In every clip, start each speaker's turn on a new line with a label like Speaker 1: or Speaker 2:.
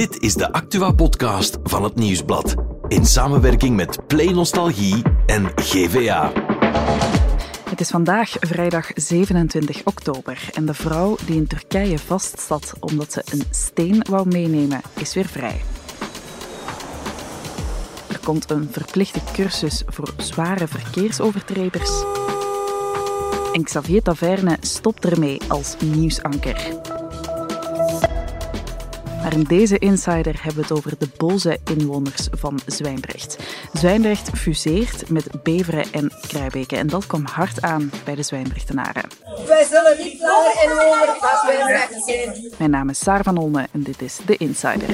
Speaker 1: Dit is de Actua-podcast van het Nieuwsblad. In samenwerking met Play Nostalgie en GVA.
Speaker 2: Het is vandaag vrijdag 27 oktober en de vrouw die in Turkije vastzat omdat ze een steen wou meenemen, is weer vrij. Er komt een verplichte cursus voor zware verkeersovertreders. En Xavier Taverne stopt ermee als nieuwsanker. Maar in deze Insider hebben we het over de boze inwoners van Zwijndrecht. Zwijndrecht fuseert met Beveren en Kruibeke en dat kwam hard aan bij de Zwijndrechtenaren.
Speaker 3: Wij zullen niet langer inwoners van Zwijndrecht zijn.
Speaker 2: Mijn naam is Saar van Olme en dit is de Insider.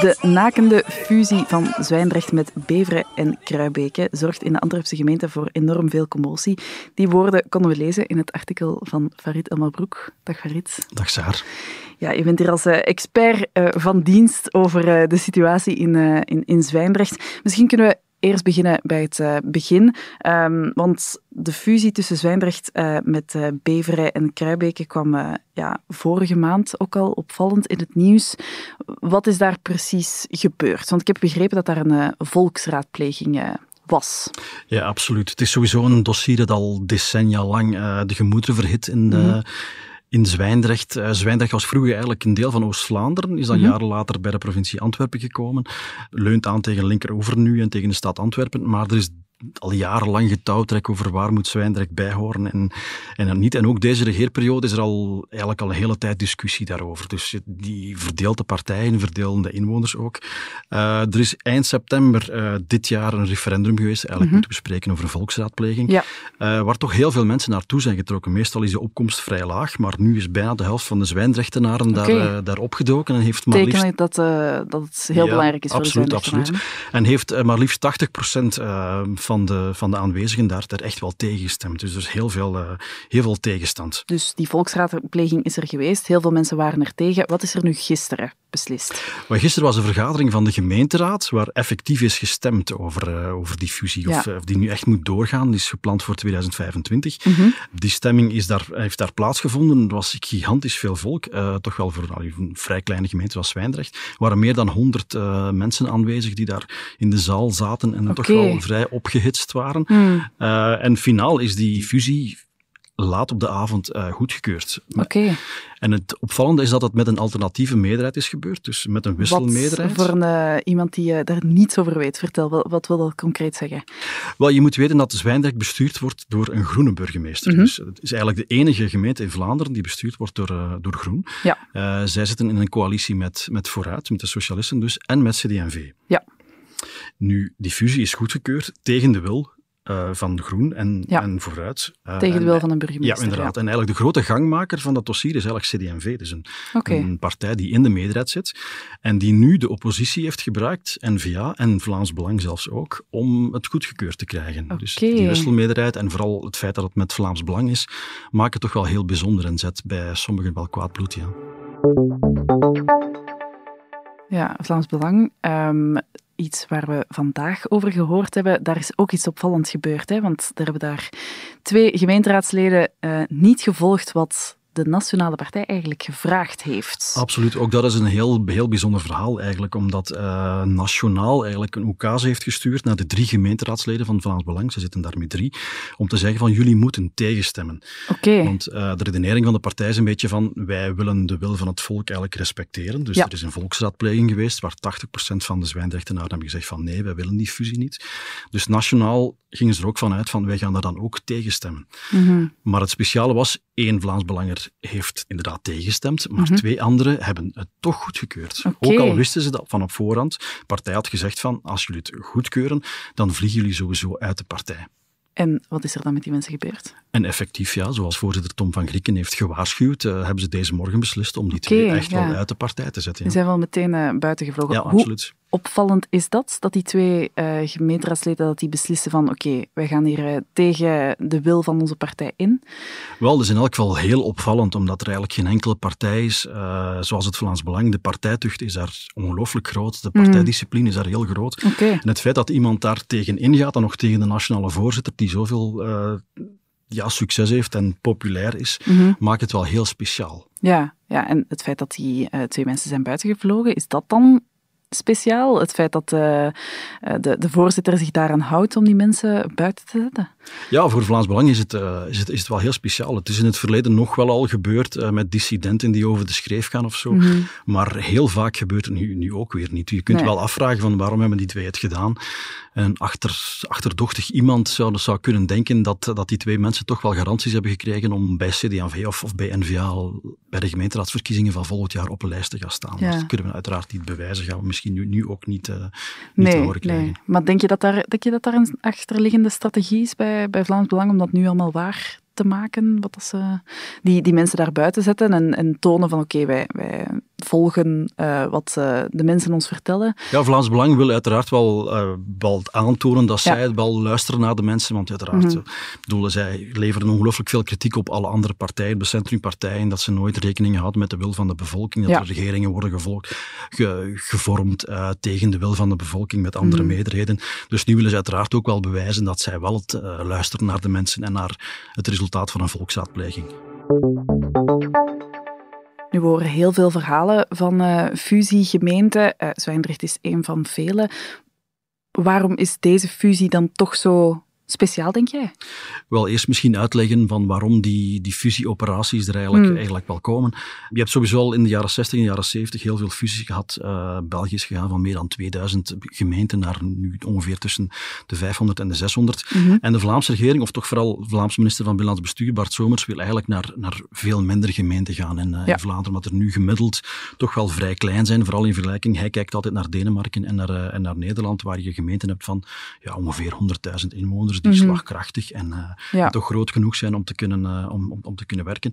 Speaker 2: De nakende fusie van Zwijndrecht met Beveren en Kruibeke zorgt in de Antwerpse gemeente voor enorm veel commotie. Die woorden konden we lezen in het artikel van Farid Elmabroek. Dag Farid.
Speaker 4: Dag Saar.
Speaker 2: Ja, je bent hier als eh, expert eh, van dienst over eh, de situatie in, in, in Zwijndrecht. Misschien kunnen we eerst beginnen bij het begin. Ehm, want de fusie tussen Zwijndrecht met uh, Beveren en Kruibeke kwam ja, vorige maand ook al opvallend in het nieuws. Wat is daar precies gebeurd? Want ik heb begrepen dat daar een eh, volksraadpleging eh, was.
Speaker 4: Ja, absoluut. Het is sowieso een dossier dat al decennia lang eh, de gemoederen verhit in, de,
Speaker 2: Mhm.
Speaker 4: in Zwijndrecht. Zwijndrecht was vroeger eigenlijk een deel van Oost-Vlaanderen, is dan
Speaker 2: Mhm.
Speaker 4: jaren later bij de provincie Antwerpen gekomen. Leunt aan tegen linkeroever nu en tegen de stad Antwerpen, maar er is al jarenlang getouwtrek over waar moet Zwijndrecht bij horen en, en dan niet. En ook deze regeerperiode is er al, eigenlijk al een hele tijd discussie daarover. Dus die verdeelt de partijen, verdelen de inwoners ook. Uh, er is eind september uh, dit jaar een referendum geweest, eigenlijk
Speaker 2: Mhm.
Speaker 4: moeten we spreken over een volksraadpleging,
Speaker 2: Ja.
Speaker 4: uh, waar toch heel veel mensen naartoe zijn getrokken. Meestal is de opkomst vrij laag, maar nu is bijna de helft van de Zwijndrechtenaren daar,
Speaker 2: Oké.
Speaker 4: uh, daar opgedoken en heeft maar liefst...
Speaker 2: Dat, eh, dat het heel
Speaker 4: Ja,
Speaker 2: belangrijk is
Speaker 4: absoluut,
Speaker 2: voor de
Speaker 4: absoluut.
Speaker 2: Zwijndrechtenaren.
Speaker 4: En heeft eh, maar liefst 80% eh, van, de, van de aanwezigen daar, daar echt wel tegengestemd. Dus er is heel veel, eh, heel veel tegenstand.
Speaker 2: Dus die volksraadpleging is er geweest. Heel veel mensen waren er tegen. Wat is er nu gisteren beslist?
Speaker 4: Maar gisteren was een vergadering van de gemeenteraad waar effectief is gestemd over, eh, over die fusie.
Speaker 2: Ja.
Speaker 4: eh, of die nu echt moet doorgaan. Die is gepland voor 2025.
Speaker 2: Mhm.
Speaker 4: Die stemming is daar, heeft daar plaatsgevonden. Er was gigantisch veel volk. toch wel voor een vrij kleine gemeente zoals Zwijndrecht. Er waren meer dan 100 eh, mensen aanwezig die daar in de zaal zaten en toch wel vrij waren.
Speaker 2: Hmm,
Speaker 4: Eh, en finaal is die fusie laat op de avond eh, goedgekeurd.
Speaker 2: Oké.
Speaker 4: En het opvallende is dat het met een alternatieve meerderheid is gebeurd, dus met een
Speaker 2: Wat
Speaker 4: wisselmeerderheid.
Speaker 2: voor een, eh, iemand die daar niets over weet, vertel, wat wil dat concreet zeggen?
Speaker 4: Wel, je moet weten dat Zwijndrecht bestuurd wordt door een groene burgemeester.
Speaker 2: Mhm.
Speaker 4: Dus het is eigenlijk de enige gemeente in Vlaanderen die bestuurd wordt door, door Groen.
Speaker 2: Ja.
Speaker 4: Zij zitten in een coalitie met, met Vooruit, met de socialisten dus, en met CD&V.
Speaker 2: Ja.
Speaker 4: Nu, die fusie is goedgekeurd tegen de wil eh, van Groen en,
Speaker 2: Ja.
Speaker 4: en Vooruit. Eh,
Speaker 2: Tegen de
Speaker 4: en-
Speaker 2: wil van een burgemeester.
Speaker 4: Ja, inderdaad. En eigenlijk de grote gangmaker van dat dossier is eigenlijk CD&V. Dus een, een partij die in de meerderheid zit en die nu de oppositie heeft gebruikt, N-VA en Vlaams Belang zelfs ook, om het goedgekeurd te krijgen. Dus die wisselmeerderheid en vooral het feit dat het met Vlaams Belang is, maakt het toch wel heel bijzonder en zet bij sommigen wel kwaad bloed, ja.
Speaker 2: Ja, Vlaams Belang. Ehm, iets waar we vandaag over gehoord hebben, daar is ook iets opvallends gebeurd. Hè? Want er hebben daar twee gemeenteraadsleden eh, niet gevolgd wat de Nationale Partij eigenlijk gevraagd heeft.
Speaker 4: Absoluut, ook dat is een heel, heel bijzonder verhaal eigenlijk, omdat uh, Nationaal eigenlijk een oekase heeft gestuurd naar de drie gemeenteraadsleden van Vlaams Belang, ze zitten daar met drie, om te zeggen van jullie moeten tegenstemmen.
Speaker 2: Oké.
Speaker 4: Want uh, de redenering van de partij is een beetje van wij willen de wil van het volk eigenlijk respecteren. Dus
Speaker 2: Ja.
Speaker 4: er is een volksraadpleging geweest waar 80% van de Zwijndrechtenaren hebben gezegd van nee, wij willen die fusie niet. Dus Nationaal gingen ze er ook vanuit van wij gaan daar dan ook tegenstemmen.
Speaker 2: Mhm.
Speaker 4: Maar het speciale was, één Vlaams Belanger heeft inderdaad tegengestemd, maar
Speaker 2: Mhm.
Speaker 4: twee anderen hebben het toch goedgekeurd. Ook al wisten ze dat van op voorhand. De partij had gezegd van, als jullie het goedkeuren, dan vliegen jullie sowieso uit de partij.
Speaker 2: En wat is er dan met die mensen gebeurd?
Speaker 4: En effectief, ja, zoals voorzitter Tom van Grieken heeft gewaarschuwd, uh, hebben ze deze morgen beslist om die twee echt
Speaker 2: ja.
Speaker 4: wel uit de partij te zetten.
Speaker 2: Die
Speaker 4: Ja,
Speaker 2: zijn wel meteen uh, buiten gevlogen.
Speaker 4: ja
Speaker 2: Hoe,
Speaker 4: absoluut.
Speaker 2: Opvallend is dat? Dat die twee uh, gemeenteraadsleden dat die beslissen van oké, wij gaan hier uh, tegen de wil van onze partij in?
Speaker 4: Wel, dat is in elk geval heel opvallend, omdat er eigenlijk geen enkele partij is, uh, zoals het Vlaams Belang. De partijtucht is daar ongelooflijk groot, de partijdiscipline is daar heel groot.
Speaker 2: Okay.
Speaker 4: En het feit dat iemand daar tegen ingaat, dan nog tegen de nationale voorzitter, die zoveel ja, succes heeft en populair is, mm -hmm. maakt het wel heel speciaal.
Speaker 2: Ja, ja, en het feit dat die twee mensen zijn buitengevlogen, is dat dan speciaal? Het feit dat uh, de, de voorzitter zich daaraan houdt om die mensen buiten te zetten?
Speaker 4: Ja, voor Vlaams Belang is het, uh, is, het, is het wel heel speciaal. Het is in het verleden nog wel al gebeurd uh, met dissidenten die over de schreef gaan of zo.
Speaker 2: Mhm.
Speaker 4: Mm -hmm. Maar heel vaak gebeurt het nu, nu ook weer niet. Je kunt
Speaker 2: Nee.
Speaker 4: wel afvragen van waarom hebben die twee het gedaan. En achter, achterdochtig iemand zou, zou kunnen denken dat, dat die twee mensen toch wel garanties hebben gekregen om bij CD&V of, of bij NVA bij de gemeenteraadsverkiezingen van volgend jaar op een lijst te gaan staan.
Speaker 2: Ja.
Speaker 4: Dat kunnen we uiteraard niet bewijzen, gaan we misschien nu, nu ook niet, uh, niet
Speaker 2: Nee,
Speaker 4: te horen krijgen.
Speaker 2: nee. Maar denk je, dat daar, denk je dat daar een achterliggende strategie is bij, bij Vlaams Belang om dat nu allemaal waar te maken? Wat dat ze, die, die mensen daar buiten zetten en, en tonen van oké, wij, wij volgen uh, wat uh, de mensen ons vertellen.
Speaker 4: Ja, Vlaams Belang wil uiteraard wel, uh, wel aantonen dat
Speaker 2: Ja.
Speaker 4: zij wel luisteren naar de mensen, want uiteraard,
Speaker 2: Mhm.
Speaker 4: mm bedoelen, zij leveren ongelooflijk veel kritiek op alle andere partijen, de centrumpartijen, dat ze nooit rekening houden met de wil van de bevolking, dat
Speaker 2: Ja.
Speaker 4: er regeringen worden gevolgd, ge, gevormd tegen de wil van de bevolking met andere
Speaker 2: Mhm.
Speaker 4: meerderheden. Dus nu willen ze uiteraard ook wel bewijzen dat zij wel het, luisteren naar de mensen en naar het resultaat van een volksraadpleging.
Speaker 2: Nu horen heel veel verhalen van uh, fusiegemeenten. Uh, Zwijndrecht is een van vele. Waarom is deze fusie dan toch zo speciaal, denk jij?
Speaker 4: Wel, eerst misschien uitleggen van waarom die, die fusieoperaties er eigenlijk,
Speaker 2: Hmm.
Speaker 4: eigenlijk wel komen. Je hebt sowieso al in de jaren 60 en jaren 70 heel veel fusies gehad. Uh, België is gegaan van meer dan 2000 gemeenten naar nu ongeveer tussen de 500 en de 600.
Speaker 2: Mhm.
Speaker 4: En de Vlaamse regering, of toch vooral de Vlaamse minister van Binnenlands Bestuur, Bart Somers, wil eigenlijk naar, naar veel minder gemeenten gaan in, uh,
Speaker 2: Ja.
Speaker 4: in Vlaanderen, omdat er nu gemiddeld toch wel vrij klein zijn, vooral in vergelijking. Hij kijkt altijd naar Denemarken en naar, uh, en naar Nederland, waar je gemeenten hebt van ja, ongeveer 100.000 inwoners, die
Speaker 2: Mhm.
Speaker 4: slagkrachtig en uh,
Speaker 2: Ja.
Speaker 4: toch groot genoeg zijn om te kunnen, uh, om, om, om te kunnen werken.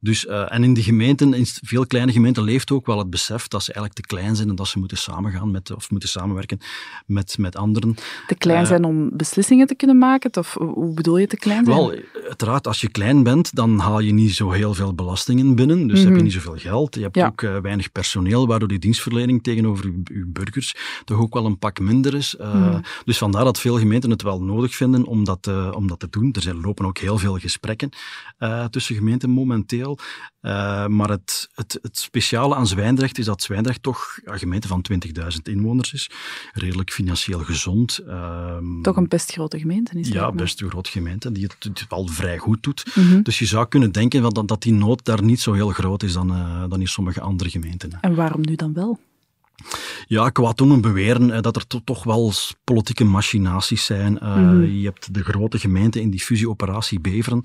Speaker 4: Dus, uh, en in die gemeenten, in veel kleine gemeenten, leeft ook wel het besef dat ze eigenlijk te klein zijn en dat ze moeten samengaan met, of moeten samenwerken met, met anderen.
Speaker 2: Te klein
Speaker 4: Eh,
Speaker 2: zijn om beslissingen te kunnen maken? Of hoe bedoel je te klein zijn?
Speaker 4: Wel, uiteraard, als je klein bent, dan haal je niet zo heel veel belastingen binnen. Dus
Speaker 2: Mhm.
Speaker 4: heb je niet zoveel geld. Je hebt
Speaker 2: Ja.
Speaker 4: ook weinig personeel, waardoor die dienstverlening tegenover uw, uw burgers toch ook wel een pak minder is.
Speaker 2: Mhm.
Speaker 4: Dus vandaar dat veel gemeenten het wel nodig vinden om dat, uh, om dat te doen. Er zijn, lopen ook heel veel gesprekken uh, tussen gemeenten momenteel. Uh, maar het, het, het speciale aan Zwijndrecht is dat Zwijndrecht toch een gemeente van 20.000 inwoners is. Redelijk financieel gezond. Um,
Speaker 2: Toch een best grote gemeente is
Speaker 4: Ja, best een grote gemeente die het, het al vrij goed doet.
Speaker 2: Mhm.
Speaker 4: Dus je zou kunnen denken dat, dat die nood daar niet zo heel groot is dan, dan in sommige andere gemeenten.
Speaker 2: En waarom nu dan wel?
Speaker 4: Ja, kwaaddoemen beweren uh, dat er to toch wel politieke machinaties zijn. Uh,
Speaker 2: Mhm.
Speaker 4: mm. Je hebt de grote gemeente in die fusieoperatie Beveren,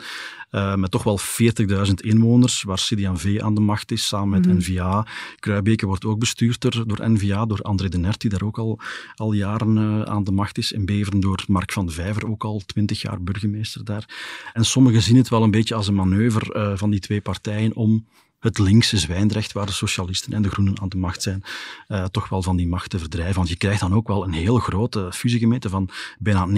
Speaker 4: uh, met toch wel 40.000 inwoners, waar CD&V aan de macht is, samen met
Speaker 2: Mhm.
Speaker 4: NVA. Kruibeke wordt ook bestuurd door, NVA, door André de Nert, die daar ook al, al jaren uh, aan de macht is. En Beveren door Mark van de Vijver, ook al 20 jaar burgemeester daar. En sommigen zien het wel een beetje als een manoeuvre van die twee partijen om het linkse Zwijndrecht, waar de socialisten en de groenen aan de macht zijn, uh, toch wel van die macht te verdrijven. Want je krijgt dan ook wel een heel grote fusiegemeente van bijna 90.000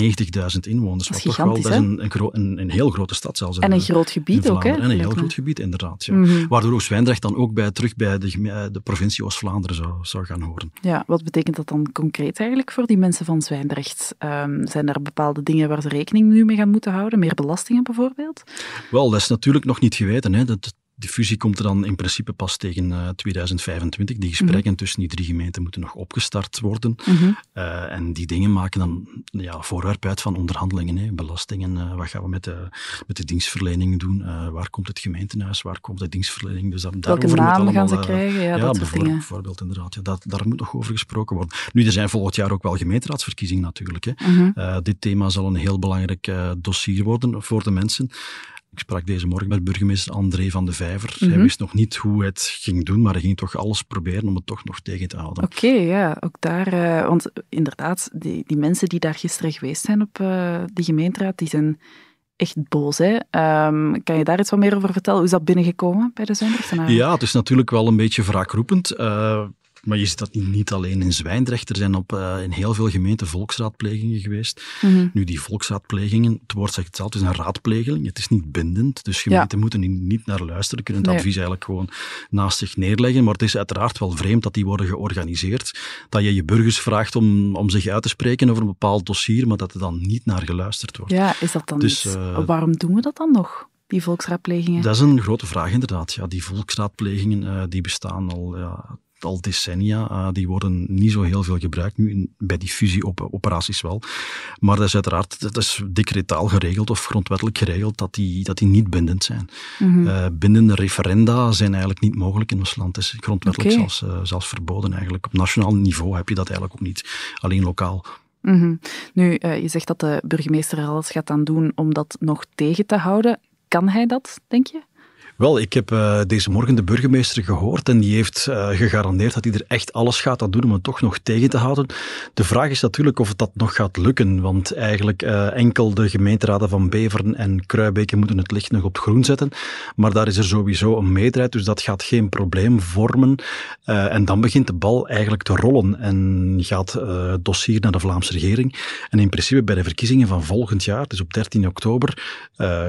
Speaker 4: inwoners.
Speaker 2: Dat is
Speaker 4: wat toch wel, dat is een, een, een, een heel grote stad zelfs.
Speaker 2: En een groot gebied ook, hè?
Speaker 4: En een heel groot gebied, inderdaad. Ja.
Speaker 2: Mhm.
Speaker 4: Waardoor ook Zwijndrecht dan ook bij, terug bij eh, de provincie Oost-Vlaanderen zou, zou gaan horen.
Speaker 2: Ja, wat betekent dat dan concreet eigenlijk voor die mensen van Zwijndrecht? Ehm, zijn er bepaalde dingen waar ze rekening nu mee gaan moeten houden? Meer belastingen bijvoorbeeld?
Speaker 4: Wel, dat is natuurlijk nog niet geweten. Hè. Dat, die fusie komt er dan in principe pas tegen uh, 2025. Die gesprekken
Speaker 2: Mhm.
Speaker 4: tussen die drie gemeenten moeten nog opgestart worden.
Speaker 2: Mhm.
Speaker 4: Uh, en die dingen maken dan ja, voorwerp uit van onderhandelingen. Hè. Belastingen, uh, wat gaan we met de, met de dienstverlening doen? Waar komt het gemeentehuis? Waar komt de dienstverlening? Dus dat,
Speaker 2: Welke naam gaan ze krijgen? Ja,
Speaker 4: ja
Speaker 2: dat soort
Speaker 4: bijvoorbeeld,
Speaker 2: dingen.
Speaker 4: bijvoorbeeld inderdaad. Ja, dat, daar moet nog over gesproken worden. Nu, er zijn volgend jaar ook wel gemeenteraadsverkiezingen natuurlijk. Hè.
Speaker 2: Mhm.
Speaker 4: Dit thema zal een heel belangrijk dossier worden voor de mensen. Ik sprak deze morgen met burgemeester André van de Vijver.
Speaker 2: Mhm.
Speaker 4: Hij wist nog niet hoe hij het ging doen, maar hij ging toch alles proberen om het toch nog tegen te houden.
Speaker 2: Oké, okay, ja, ook daar. Uh, want inderdaad, die, die mensen die daar gisteren geweest zijn op uh, die gemeenteraad, die zijn echt boos. Hè? Um, kan je daar iets wat meer over vertellen? Hoe is dat binnengekomen bij de Zwijndrechtsenaren?
Speaker 4: Ja, het is natuurlijk wel een beetje wraakroepend. Uh, Maar je ziet dat niet alleen in Zwijndrecht. Er zijn op, uh, in heel veel gemeenten volksraadplegingen geweest.
Speaker 2: Mhm.
Speaker 4: Nu, die volksraadplegingen, het woord zegt het zelf, het is een raadpleging. Het is niet bindend. Dus gemeenten moeten hier niet naar luisteren, kunnen het
Speaker 2: Nee.
Speaker 4: advies eigenlijk gewoon naast zich neerleggen. Maar het is uiteraard wel vreemd dat die worden georganiseerd. Dat je je burgers vraagt om, om zich uit te spreken over een bepaald dossier, maar dat er dan niet naar geluisterd wordt.
Speaker 2: Ja, is dat dan
Speaker 4: Dus,
Speaker 2: niet-
Speaker 4: eh,
Speaker 2: Waarom doen we dat dan nog, die volksraadplegingen?
Speaker 4: Dat is een grote vraag inderdaad. Ja, die volksraadplegingen eh, die bestaan al, ja, al decennia. Eh, die worden niet zo heel veel gebruikt nu, in- bij die fusieoperaties wel. Maar dat is uiteraard dat is decretaal geregeld of grondwettelijk geregeld dat die, dat die niet bindend zijn.
Speaker 2: Mhm.
Speaker 4: Eh, bindende referenda zijn eigenlijk niet mogelijk in ons land. Het is grondwettelijk zelfs, eh, zelfs verboden eigenlijk. Op nationaal niveau heb je dat eigenlijk ook niet. Alleen lokaal.
Speaker 2: Mhm. Nu, je zegt dat de burgemeester er alles gaat aan doen om dat nog tegen te houden. Kan hij dat, denk je?
Speaker 4: Wel, ik heb eh, deze morgen de burgemeester gehoord en die heeft eh, gegarandeerd dat hij er echt alles gaat aan doen om het toch nog tegen te houden. De vraag is natuurlijk of dat nog gaat lukken, want eigenlijk eh, enkel de gemeenteraden van Beveren en Kruibeke moeten het licht nog op het groen zetten. Maar daar is er sowieso een meerderheid, dus dat gaat geen probleem vormen. En dan begint de bal eigenlijk te rollen en gaat het dossier naar de Vlaamse regering. En in principe bij de verkiezingen van volgend jaar, dus op 13 oktober,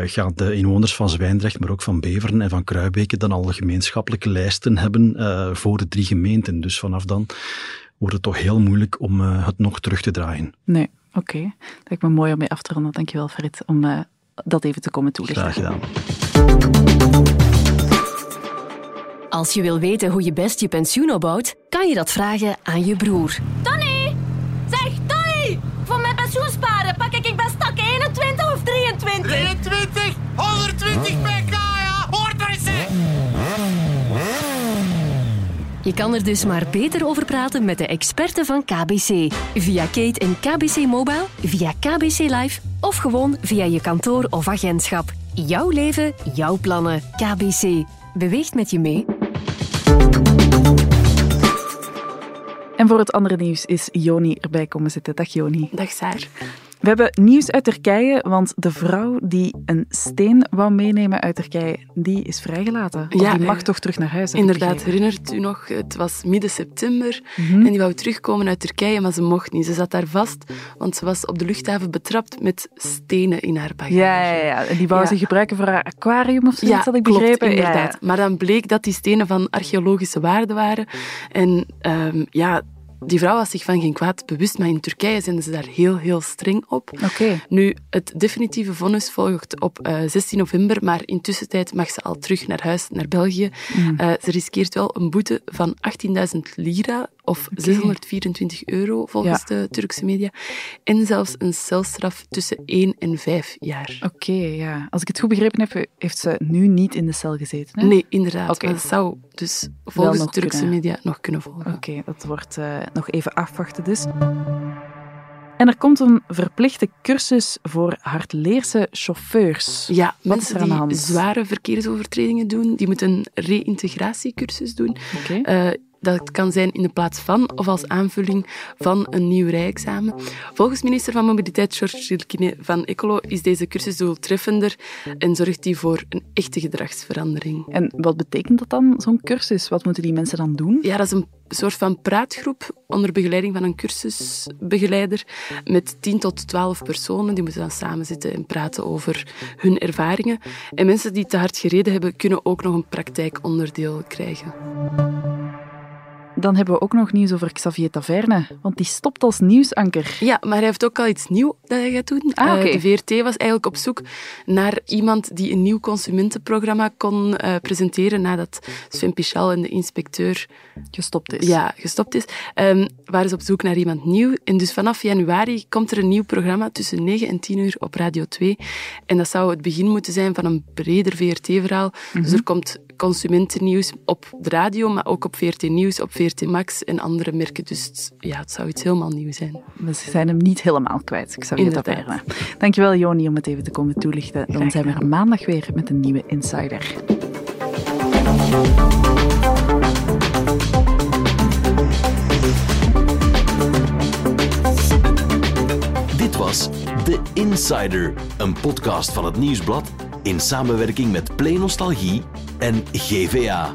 Speaker 4: gaan de inwoners van Zwijndrecht, maar ook van Beveren en van Kruibeke dan al gemeenschappelijke lijsten hebben eh, voor de drie gemeenten. Dus vanaf dan wordt het toch heel moeilijk om eh, het nog terug te draaien.
Speaker 2: Nee, oké. Dat lijkt me mooi om mee af te ronden. Dankjewel, Farid, om eh, dat even te komen toelichten.
Speaker 4: Graag gedaan.
Speaker 5: Als je wil weten hoe je best je pensioen opbouwt, kan je dat vragen aan je broer.
Speaker 3: Tony! Zeg, Tony! Voor mijn pensioen sparen pak ik bij stak 21 of 23?
Speaker 6: 23, 120 pk, ja! Hoort er eens, hè!
Speaker 5: Je kan er dus maar beter over praten met de experten van KBC. Via Kate en KBC Mobile, via KBC Live of gewoon via je kantoor of agentschap. Jouw leven, jouw plannen. KBC. Beweegt met je mee.
Speaker 2: En voor het andere nieuws is Joni erbij komen zitten. Dag Joni.
Speaker 7: Dag Saar.
Speaker 2: We hebben nieuws uit Turkije, want de vrouw die een steen wou meenemen uit Turkije, die is vrijgelaten.
Speaker 7: Ja,
Speaker 2: die mag
Speaker 7: eh,
Speaker 2: toch terug naar huis,
Speaker 7: Inderdaad, herinnert u nog? Het was midden september
Speaker 2: Mhm.
Speaker 7: en die wou terugkomen uit Turkije, maar ze mocht niet. Ze zat daar vast, want ze was op de luchthaven betrapt met stenen in haar bagage.
Speaker 2: Ja, ja, ja. En die wou
Speaker 7: Ja.
Speaker 2: ze gebruiken voor haar aquarium of zoiets, had ik
Speaker 7: klopt,
Speaker 2: begrepen. Ja, ja.
Speaker 7: inderdaad. Maar dan bleek dat die stenen van archeologische waarde waren. En ehm, ja, die vrouw was zich van geen kwaad bewust, maar in Turkije zijn ze daar heel, heel streng op.
Speaker 2: Oké.
Speaker 7: Nu, het definitieve vonnis volgt op eh, 16 november, maar intussen tijd mag ze al terug naar huis, naar België.
Speaker 2: Mhm.
Speaker 7: Eh, ze riskeert wel een boete van 18.000 lira of 624 euro volgens de Turkse media. En zelfs een celstraf tussen 1 en 5 jaar.
Speaker 2: Oké, ja. Als ik het goed begrepen heb, heeft ze nu niet in de cel gezeten. Hè?
Speaker 7: Nee, inderdaad. Maar dat zou dus volgens de Turkse
Speaker 2: kunnen.
Speaker 7: media nog kunnen volgen.
Speaker 2: Oké, dat wordt eh, nog even afwachten dus. En er komt een verplichte cursus voor hardleerse chauffeurs.
Speaker 7: Ja,
Speaker 2: Wat
Speaker 7: mensen die zware verkeersovertredingen doen, die moeten een reïntegratiecursus doen.
Speaker 2: Oké.
Speaker 7: Eh, dat kan zijn in de plaats van of als aanvulling van een nieuw rijexamen. Volgens minister van Mobiliteit George van Ecolo is deze cursus doeltreffender en zorgt die voor een echte gedragsverandering.
Speaker 2: En wat betekent dat dan, zo'n cursus? Wat moeten die mensen dan doen?
Speaker 7: Ja, dat is een soort van praatgroep onder begeleiding van een cursusbegeleider met 10 tot 12 personen. Die moeten dan samen zitten en praten over hun ervaringen. En mensen die te hard gereden hebben, kunnen ook nog een praktijkonderdeel krijgen.
Speaker 2: Dan hebben we ook nog nieuws over Xavier Taverne, want die stopt als nieuwsanker.
Speaker 7: Ja, maar hij heeft ook al iets nieuws dat hij gaat doen.
Speaker 2: Ah,
Speaker 7: Eh, de VRT was eigenlijk op zoek naar iemand die een nieuw consumentenprogramma kon eh, presenteren nadat Sven Pichal en de inspecteur
Speaker 2: Gestopt is.
Speaker 7: ja, gestopt is. Ehm waren ze op zoek naar iemand nieuw. En dus vanaf januari komt er een nieuw programma tussen 9 en 10 uur op Radio 2. En dat zou het begin moeten zijn van een breder VRT-verhaal. Dus er komt consumentennieuws op de radio, maar ook op VRT Nieuws, op VRT Max en andere merken. Dus het- ja, het zou iets helemaal nieuw zijn.
Speaker 2: We zijn hem niet helemaal kwijt, Xavier
Speaker 7: Inderdaad.
Speaker 2: Taverne. Dankjewel, Joni, om het even te komen toelichten. Dan zijn we er maandag weer met een nieuwe Insider.
Speaker 1: Dit was The Insider, een podcast van het Nieuwsblad in samenwerking met Play Nostalgie en GVA.